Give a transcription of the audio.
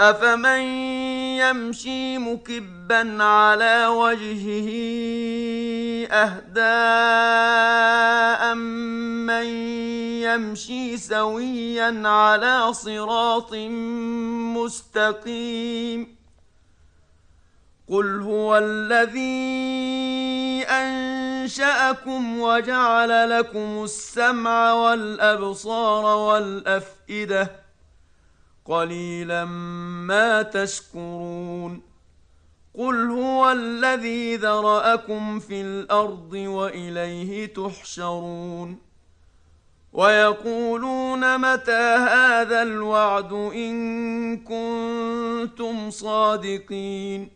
أفمن يمشي مكبا على وجهه أهداء من يمشي سويا على صراط مستقيم قل هو الذي أنشأكم وجعل لكم السمع والأبصار والأفئدة قليلا ما تشكرون قل هو الذي ذرأكم في الأرض وإليه تحشرون ويقولون متى هذا الوعد إن كنتم صادقين